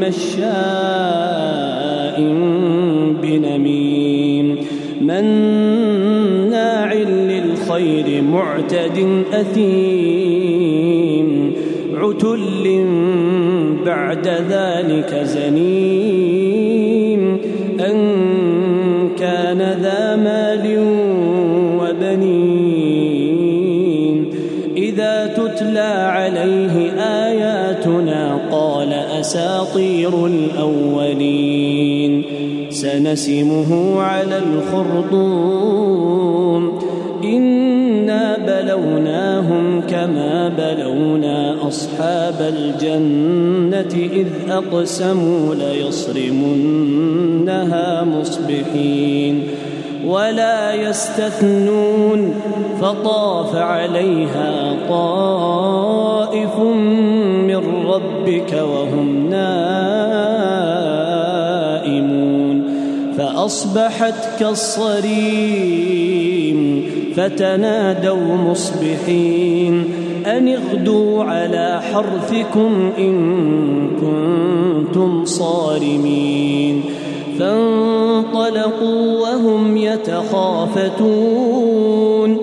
مشاء بنميم مناع للخير معتد أثيم عتل بعد ذلك زنيم أن كان ذا مال وبنين إذا تتلى عليه اياتنا قال أساطير الأولين. سنسمه على الخرطوم. إنا بلوناهم كما بلونا أصحاب الجنة إذ أقسموا ليصرمنها مصبحين. ولا يستثنون فطاف عليها طائف ربك وهم نائمون. فأصبحت كالصريم فتنادوا مصبحين. أن اغدوا على حرثكم إن كنتم صارمين. فانطلقوا وهم يتخافتون.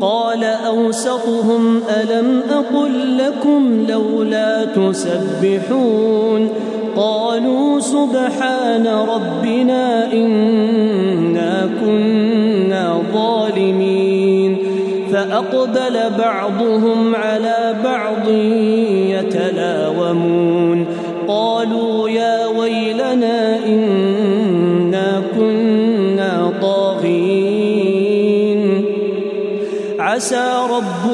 قال أوسطهم ألم أقل لكم لولا تسبحون قالوا سبحان ربنا إنا كنا ظالمين فأقبل بعضهم على بعض يتلاومون قالوا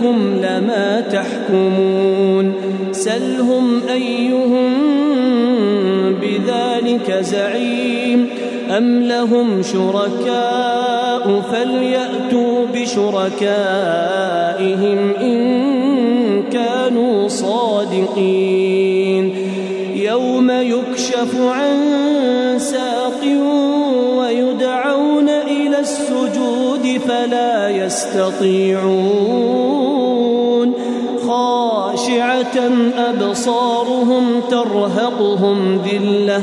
لكم لما تحكمون. سلهم أيهم بذلك زعيم. أم لهم شركاء فليأتوا بشركائهم إن كانوا صادقين. يوم يكشف عن ساق فلا يستطيعون. خاشعة أبصارهم ترهقهم ذلة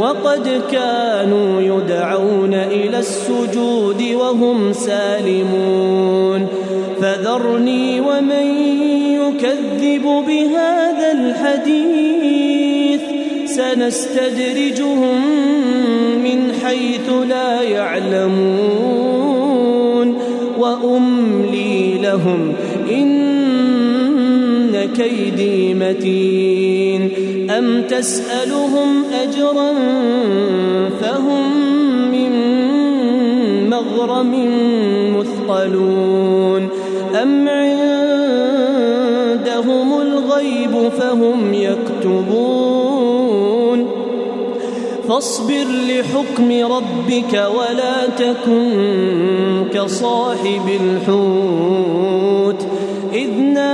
وقد كانوا يدعون إلى السجود وهم سالمون. فذرني ومن يكذب بهذا الحديث سنستدرجهم من حيث لا يعلمون. كيدي متين. أم تسألهم أجرا فهم من مغرم مثقلون. أم عندهم الغيب فهم يكتبون. فاصبر لحكم ربك ولا تكن كصاحب الحوت. إذ نادى